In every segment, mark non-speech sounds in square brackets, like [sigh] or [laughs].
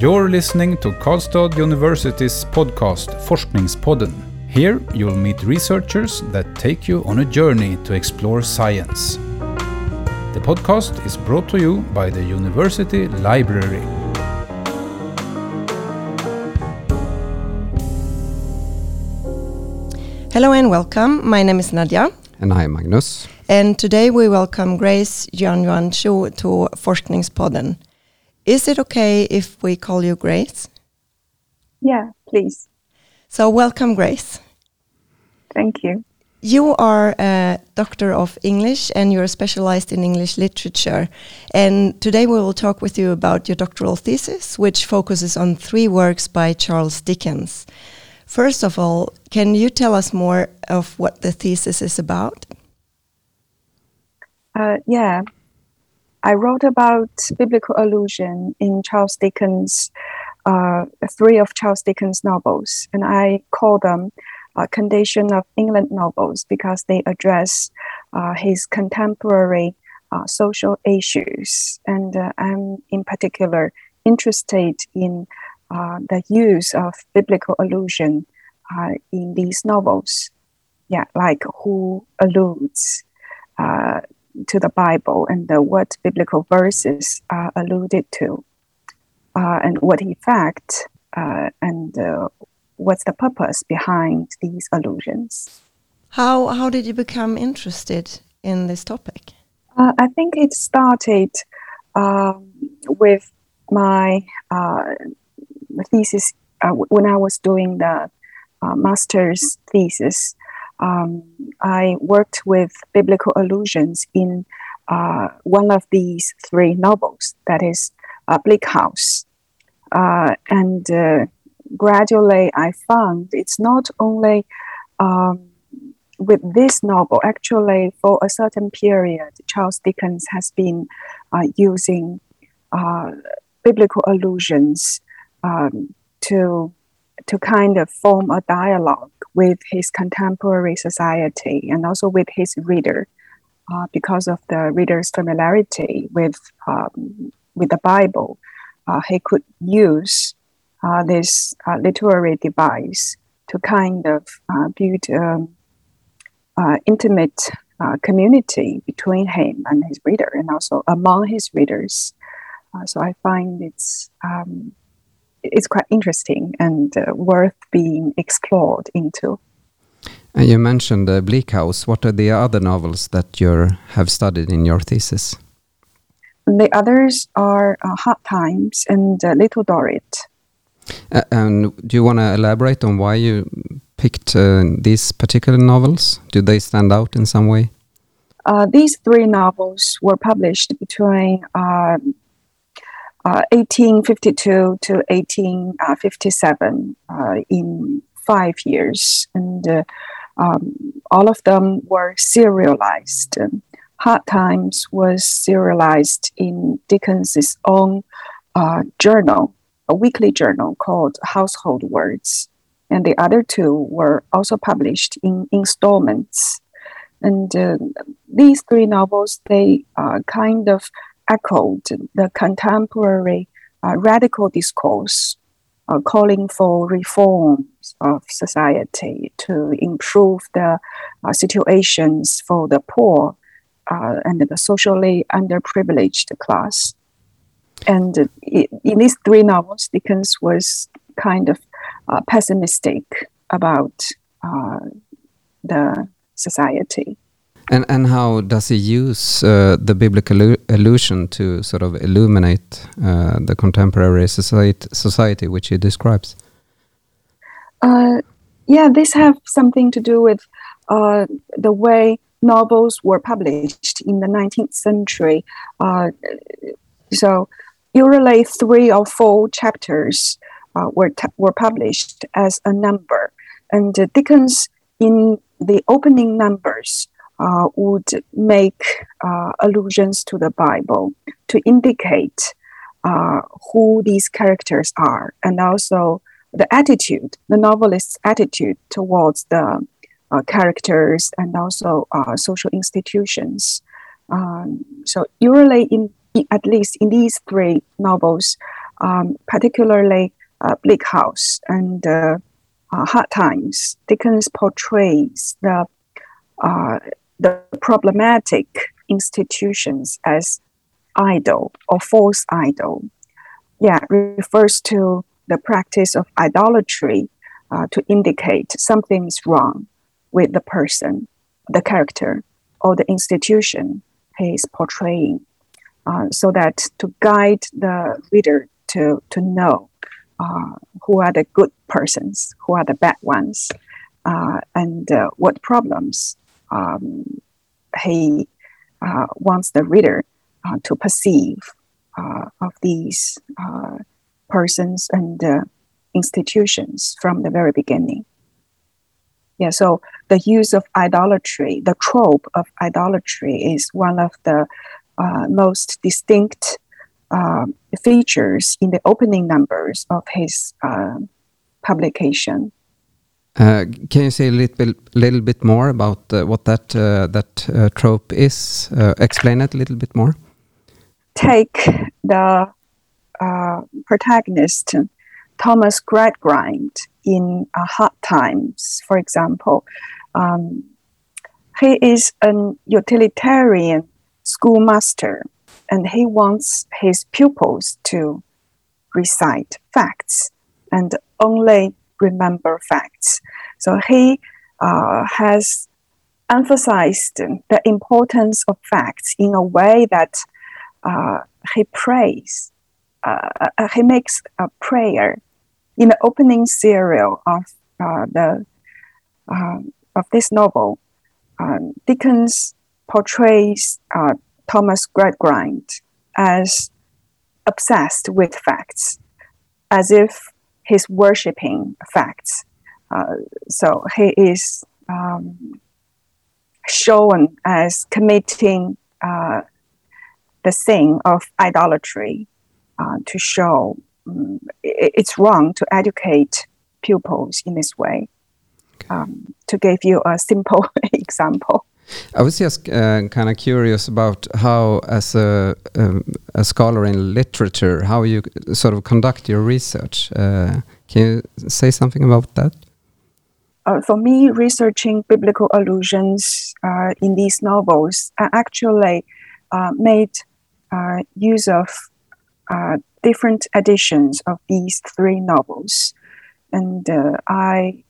You're listening to Karlstad University's podcast Forskningspodden. Here you'll meet researchers that take you on a journey to explore science. The podcast is brought to you by the University Library. Hello and welcome. My name is Nadia. And I'm Magnus. And today we welcome Grace Yuan Yuan Chu to Forskningspodden. Is it okay if we call you Grace? Yeah, please. So, welcome, Grace. Thank you. You are a doctor of English and you're specialized in English literature. And today we will talk with you about your doctoral thesis, which focuses on three works by Charles Dickens. First of all, can you tell us more of what the thesis is about? Uh, yeah, I wrote about biblical allusion in Charles Dickens, uh, three of Charles Dickens' novels, and I call them uh, Condition of England novels because they address uh, his contemporary uh, social issues. And uh, I'm in particular interested in uh, the use of biblical allusion in these novels. Yeah, like who alludes to the Bible and uh, what biblical verses are alluded to, uh, and what effect uh, and uh, what's the purpose behind these allusions. How how did you become interested in this topic? Uh, I think it started um, with my uh, thesis when I was doing the master's thesis um, I worked with biblical allusions in uh, one of these three novels, that is uh, Bleak House. Uh, and uh, gradually I found it's not only um, with this novel, actually, for a certain period, Charles Dickens has been uh, using uh, biblical allusions um, to to kind of form a dialogue with his contemporary society and also with his reader uh, because of the reader's familiarity with, um, with the Bible. Uh, he could use uh, this uh, literary device to kind of uh, build um, uh, intimate community between him and his reader and also among his readers. so I find it's um, it's quite interesting and uh, worth being explored into. And you mentioned uh, Bleak House. What are the other novels that you have studied in your thesis? The others are uh, Hard Times and uh, Little Dorrit. and do you want to elaborate on why you picked uh, these particular novels? Do they stand out in some way? Uh, these three novels were published between um, 1852 uh, to 1857 uh, in five years, and uh, um, all of them were serialized. Hard Times was serialized in Dickens's own journal, a weekly journal called Household Words, and the other two were also published in installments. And uh, these three novels, they uh, kind of echoed the contemporary uh, radical discourse uh, calling for reforms of society to improve the uh, situations for the poor uh, and the socially underprivileged class. And in these three novels, Dickens was kind of uh, pessimistic about uh, the society. And and how does he use uh, the biblical allusion to sort of illuminate uh, the contemporary society, society which he describes? Uh, yeah, this have something to do with uh, the way novels were published in the 19th century. Uh, so usually three or four chapters uh, were were published as a number, and Dickens in the opening numbers uh, would make uh, allusions to the Bible to indicate uh, who these characters are and also the attitude, the novelist's attitude towards the uh, characters and also uh, social institutions. Um, so, usually, in at least in these three novels, um, particularly Bleak House and Hard Times, Dickens portrays the uh, the problematic institutions as idol or false idol. Yeah, refers to the practice of idolatry uh, to indicate something is wrong with the person, the character, or the institution he is portraying, uh, so that to guide the reader to, to know uh, who are the good persons, who are the bad ones, uh, and uh, what problems um, he uh, wants the reader uh, to perceive of these persons and institutions from the very beginning. Yeah, so the use of idolatry, the trope of idolatry, is one of the uh, most distinct uh, features in the opening numbers of his uh, publication. Uh, can you say a little bit, little bit more about uh, what that uh, that trope is? explain it a little bit more. Take the protagonist, Thomas Gradgrind, in Hard Times, for example. Um, he is an utilitarian schoolmaster and he wants his pupils to recite facts and only remember facts. So he uh, has emphasized the importance of facts in a way that uh, he prays, uh, uh he makes a prayer in the opening serial of uh, the uh, of this novel. Um, Dickens portrays Thomas Gradgrind as obsessed with facts, as if he's worshipping facts. Uh, so he is um, shown as committing uh, the sin of idolatry uh, to show um, it's wrong to educate pupils in this way. Um, to give you a simple [laughs] example. I was just uh, kind of curious about how, as a, um, a, scholar in literature, how you sort of conduct your research. Uh, can you say something about that? Uh, for me, researching biblical allusions uh, in these novels, I actually uh, made uh, use of different editions of these three novels. And I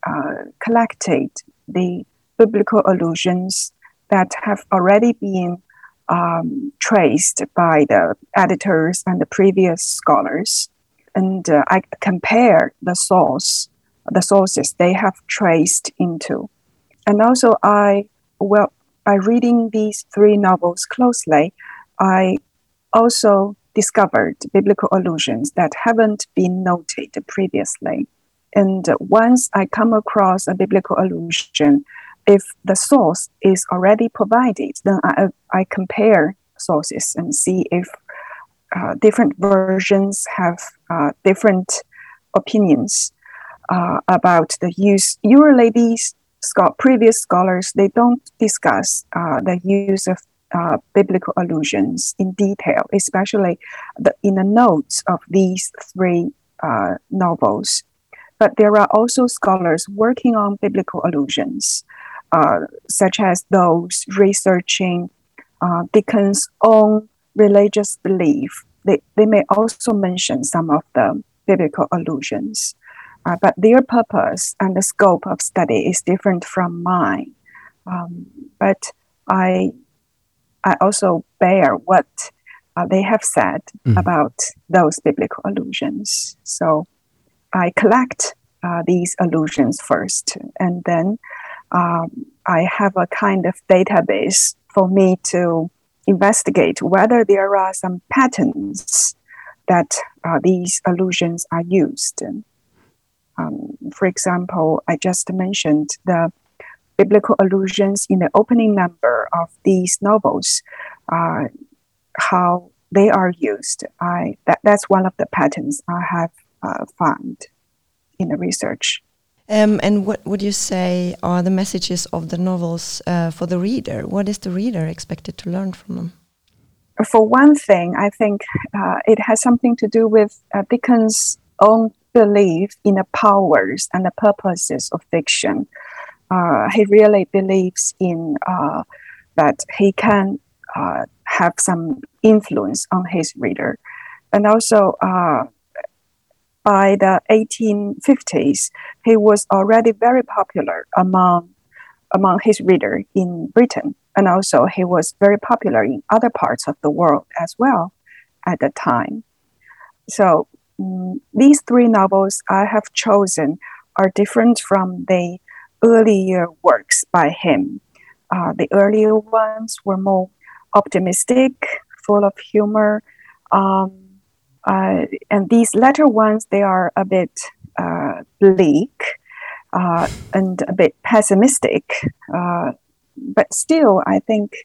collected the biblical allusions that have already been um, traced by the editors and the previous scholars. And uh, I compare the source, the sources they have traced into. And also, I, well, by reading these three novels closely, I also discovered biblical allusions that haven't been noted previously. And once I come across a biblical allusion, if the source is already provided, then I, I compare sources and see if uh, different versions have uh, different opinions uh, about the use. Usually, these previous scholars they don't discuss uh, the use of uh, biblical allusions in detail, especially the, in the notes of these three uh, novels. But there are also scholars working on biblical allusions such as those researching uh, Dickens' own religious belief. They, they may also mention some of the biblical allusions, uh, but their purpose and the scope of study is different from mine. Um, but I, I also bear what uh, they have said mm. about those biblical allusions. So I collect uh, these allusions first, and then um, I have a kind of database for me to investigate whether there are some patterns that uh, these allusions are used. Um, for example, I just mentioned the biblical allusions in the opening number of these novels, uh, how they are used. I that, that's one of the patterns I have uh, found in the research. Um, and what would you say are the messages of the novels uh, for the reader? What is the reader expected to learn from them? for one thing, I think uh, it has something to do with uh, Dickens' own belief in the powers and the purposes of fiction. Uh, he really believes in uh, that he can uh, have some influence on his reader, and also by the 1850s, he was already very popular among among his reader in Britain, and also he was very popular in other parts of the world as well at the time. So um, these three novels I have chosen are different from the earlier works by him. Uh, the earlier ones were more optimistic, full of humor, um, uh, and these latter ones they are a bit uh, bleak uh, and a bit pessimistic. Uh, but still, I think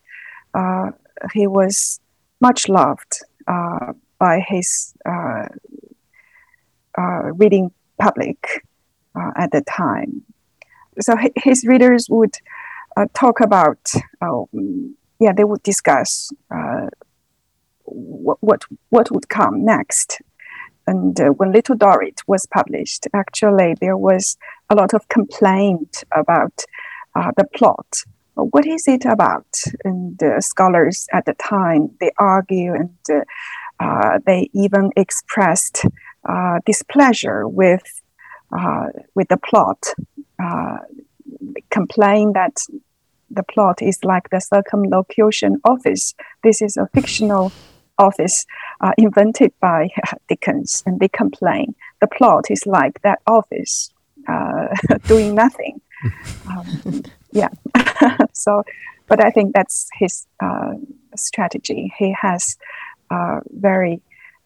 uh, he was much loved uh, by his reading public at the time. So his readers would talk about, yeah, they would discuss what, what what would come next and uh, when Little Dorrit was published, actually there was a lot of complaint about uh, the plot. What is it about? And uh, scholars at the time they argue and uh, uh, they even expressed uh, displeasure with with the plot, complaining that the plot is like the circumlocution office. This is a fictional office uh, invented by [laughs] Dickens, and they complain the plot is like that office uh, [laughs] doing nothing. [laughs] Um, yeah, so, but I think that's his uh, strategy. He has uh, very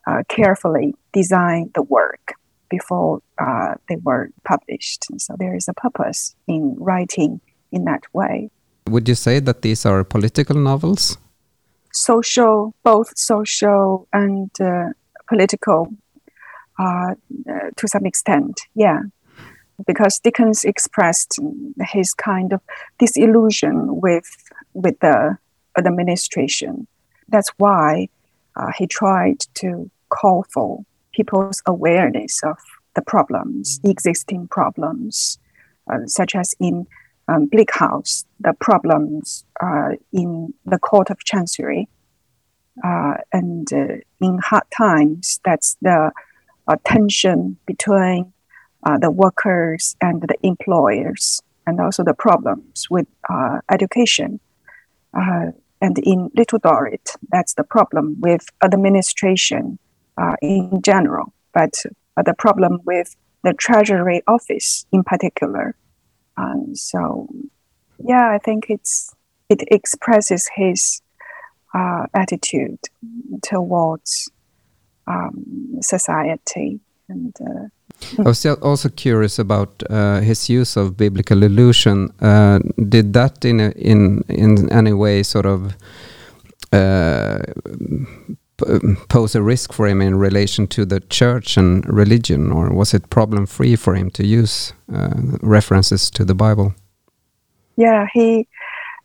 uh, carefully designed the work before uh, they were published. So there is a purpose in writing in that way. Would you say that these are political novels? Social, both social and uh, political uh, uh, to some extent. Yeah. Because Dickens expressed his kind of disillusion with with the administration. That's why uh, he tried to call for people's awareness of the problems, the existing problems, uh, such as in um, Bleak House, the problems uh, in the Court of Chancery. Uh, and uh, in hard times, that's the uh, tension between uh, the workers and the employers, and also the problems with uh, education. and in Little Dorrit, that's the problem with administration in general, but the problem with the Treasury Office in particular. Um, so, yeah, I think it's it expresses his uh, attitude towards um, society and. Uh, I was also curious about uh, his use of biblical allusion. Uh, did that in a, in in any way sort of uh, pose a risk for him in relation to the church and religion, or was it problem free for him to use uh, references to the Bible? Yeah, he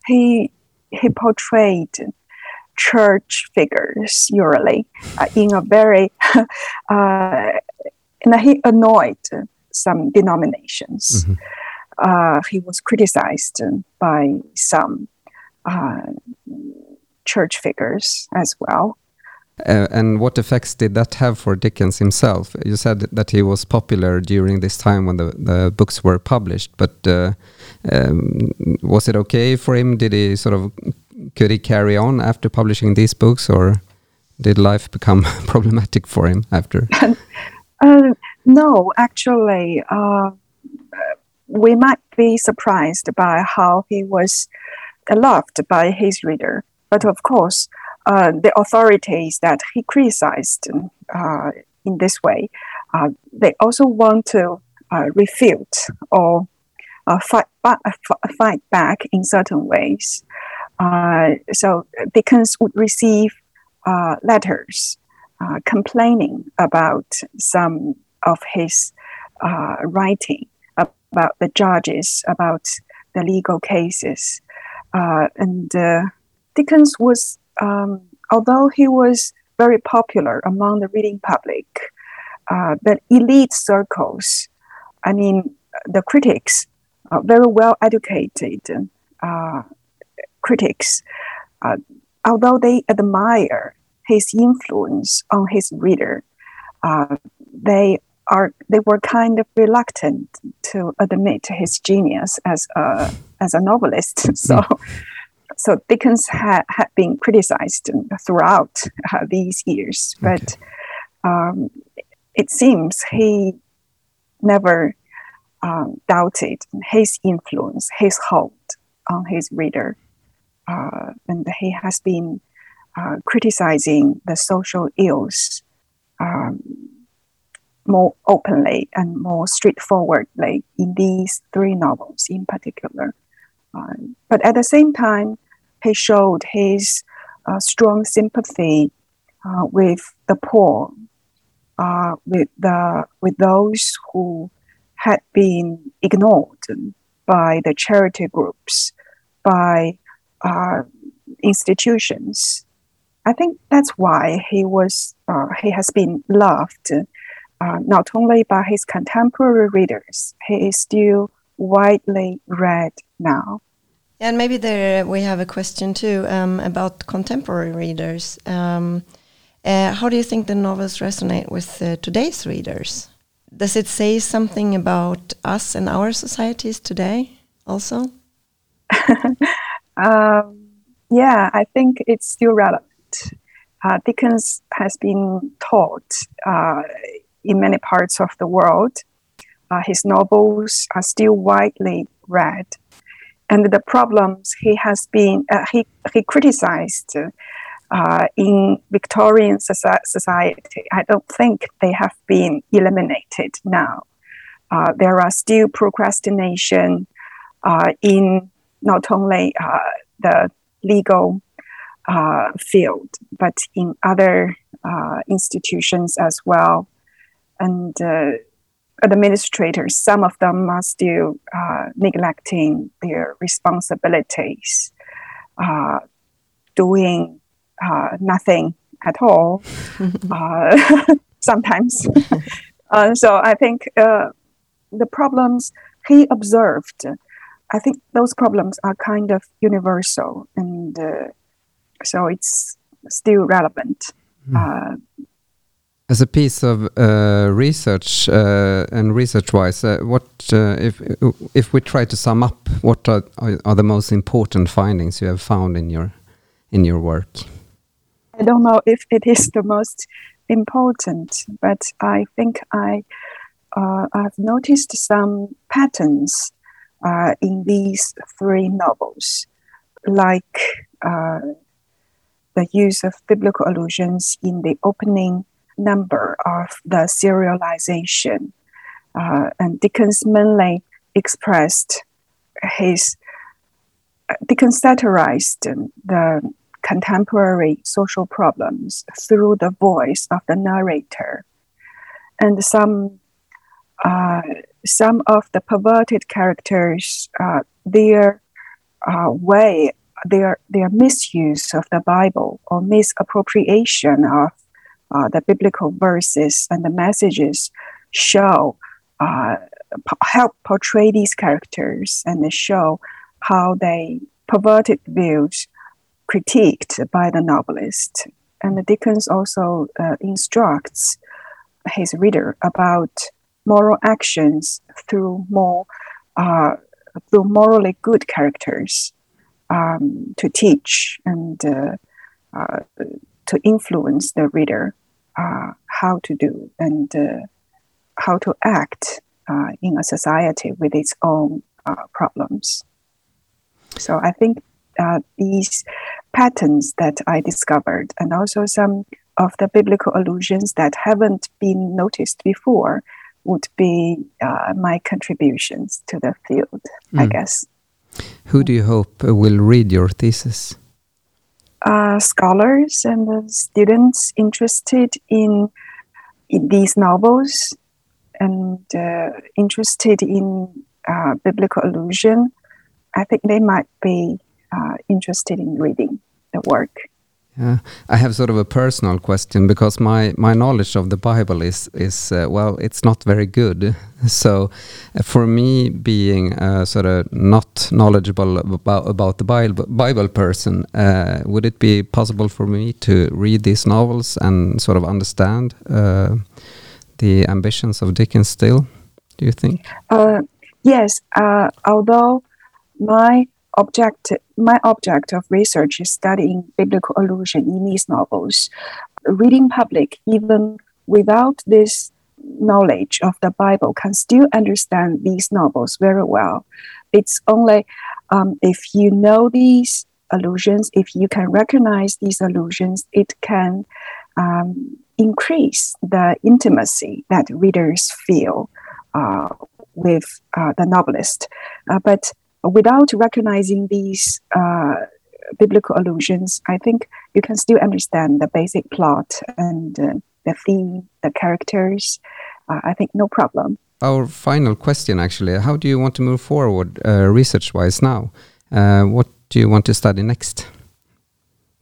he he portrayed church figures usually uh, in a very [laughs] uh, and he annoyed some denominations. Mm -hmm. uh, he was criticized by some uh, church figures as well. Uh, and what effects did that have for Dickens himself? You said that he was popular during this time when the, the books were published, but uh, um, was it okay for him? Did he sort of could he carry on after publishing these books, or did life become [laughs] problematic for him after? uh, [laughs] no, actually, uh, we might be surprised by how he was loved by his reader, but of course uh, the authorities that he criticized uh, in this way, uh, they also want to uh, refute or uh, fight, back, fight back in certain ways. so Dickens would receive letters complaining about some of his writing about the judges, about the legal cases. and Dickens was um, although he was very popular among the reading public, uh, the elite circles, I mean, the critics, uh, very well educated uh, critics, uh, although they admire his influence on his reader, uh, they are they were kind of reluctant to admit his genius as a as a novelist. [laughs] So. So Dickens had, had been criticized throughout uh, these years, but okay. um, it seems he never um, doubted his influence, his hold on his reader. Uh, and he has been uh, criticizing the social ills um, more openly and more straightforwardly in these three novels in particular. Uh, but at the same time, he showed his uh, strong sympathy uh, with the poor, uh, with the with those who had been ignored by the charity groups, by uh, institutions. I think that's why he was uh, he has been loved uh, not only by his contemporary readers, he is still widely read now. And maybe there we have a question too um, about contemporary readers. Um, uh, how do you think the novels resonate with uh, today's readers? Does it say something about us and our societies today also? [laughs] um, yeah, I think it's still relevant. Uh, Dickens has been taught uh, in many parts of the world. Uh, his novels are still widely read. And the problems he has been, uh, he, he criticized uh, in Victorian society, I don't think they have been eliminated now. Uh, there are still procrastination uh, in not only uh, the legal uh, field, but in other institutions as well. And administrators, some of them are still neglecting their responsibilities, doing uh, nothing at all [laughs] uh, [laughs] sometimes. [laughs] uh, so I think uh, the problems he observed, I think those problems are kind of universal, and uh, so it's still relevant. Mm. As a piece of research and research-wise, what if if we try to sum up, what are, are the most important findings you have found in your in your work? I don't know if it is the most important, but I think I uh, I've noticed some patterns uh, in these three novels, like uh, the use of biblical allusions in the opening number of the serialization. Uh, and Dickens mainly expressed his, Dickens satirized the contemporary social problems through the voice of the narrator. And some uh, some of the perverted characters, uh, their uh, way, their their misuse of the Bible or misappropriation of uh, the biblical verses and the messages show uh, help portray these characters and they show how they perverted views critiqued by the novelist. And Dickens also uh, instructs his reader about moral actions through more uh, through morally good characters um, to teach and uh, uh to influence the reader uh, how to do and uh, how to act in a society with its own problems. So I think uh, these patterns that I discovered, and also some of the biblical allusions that haven't been noticed before, would be uh, my contributions to the field, mm. I hmm. guess. Who do you hope will read your thesis? Uh, scholars and students interested in, in these novels and uh, interested in uh, biblical allusion. I think they might be uh, interested in reading the work. Yeah, I have sort of a personal question because my, my knowledge of the Bible is is uh, well, it's not very good. So, uh, for me, being uh, sort of not knowledgeable about about the Bible Bible person, uh, would it be possible for me to read these novels and sort of understand uh, the ambitions of Dickens? Still, do you think? Uh, yes, although my object my object of research is studying biblical allusion in these novels. Reading public, even without this knowledge of the Bible, can still understand these novels very well. It's only um, if you know these allusions, if you can recognize these allusions, it can um, increase the intimacy that readers feel uh, with uh, the novelist. Uh, but without recognizing these uh, biblical allusions, I think you can still understand the basic plot and uh, the theme, the characters. Uh, I think no problem. Our final question, actually, how do you want to move forward uh, research-wise now? Uh, what do you want to study next?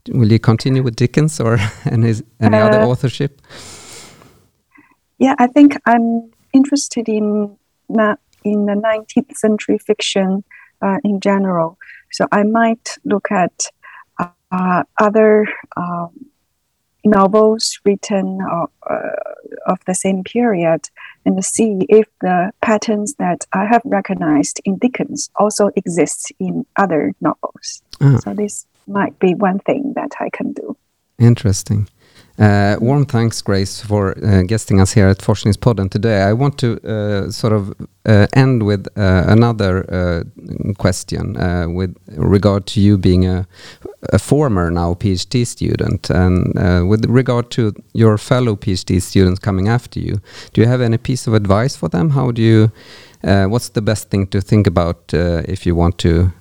Will you continue with Dickens or [laughs] any, any other uh, authorship? Yeah, I think I'm interested in in the 19th century fiction uh, in general. So I might look at uh, other um, novels written uh, of the same period and see if the patterns that I have recognized in Dickens also exist in other novels. Ah. So this might be one thing that I can do. Interesting. Uh, warm thanks, Grace, for uh, guesting us here at Forskningspodden today. I want to uh, sort of uh, end with uh, another uh, question with regard to you being a, a former now PhD student, and with regard to your fellow PhD students coming after you. Do you have any piece of advice for them? How do you? what's the best thing to think about if you want to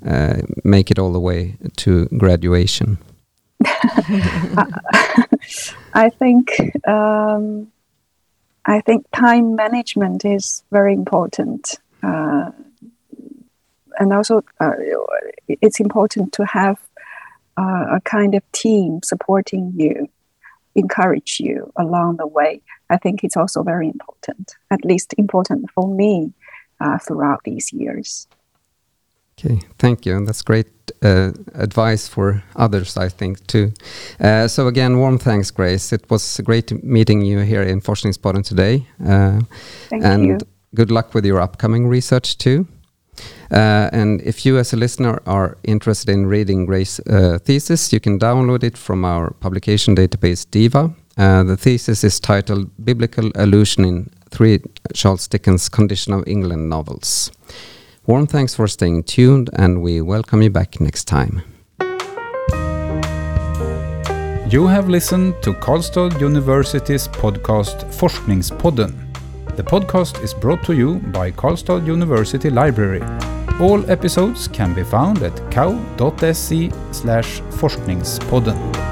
make it all the way to graduation? [laughs] [laughs] I think um, I think time management is very important, uh, and also uh, it's important to have uh, a kind of team supporting you, encourage you along the way. I think it's also very important, at least important for me uh, throughout these years. Okay, thank you. And that's great uh, advice for others, I think, too. Uh, so again, warm thanks, Grace. It was great meeting you here in Forskningspodden today. Uh, thank and you. good luck with your upcoming research too. Uh, and if you as a listener are interested in reading Grace's uh, thesis, you can download it from our publication database DIVA. Uh, the thesis is titled Biblical Allusion in Three Charles Dickens Condition of England Novels. Warm thanks for staying tuned, and we welcome you back next time. You have listened to Karlstad University's podcast Forskningspodden. The podcast is brought to you by Karlstad University Library. All episodes can be found at kau.se forskningspodden.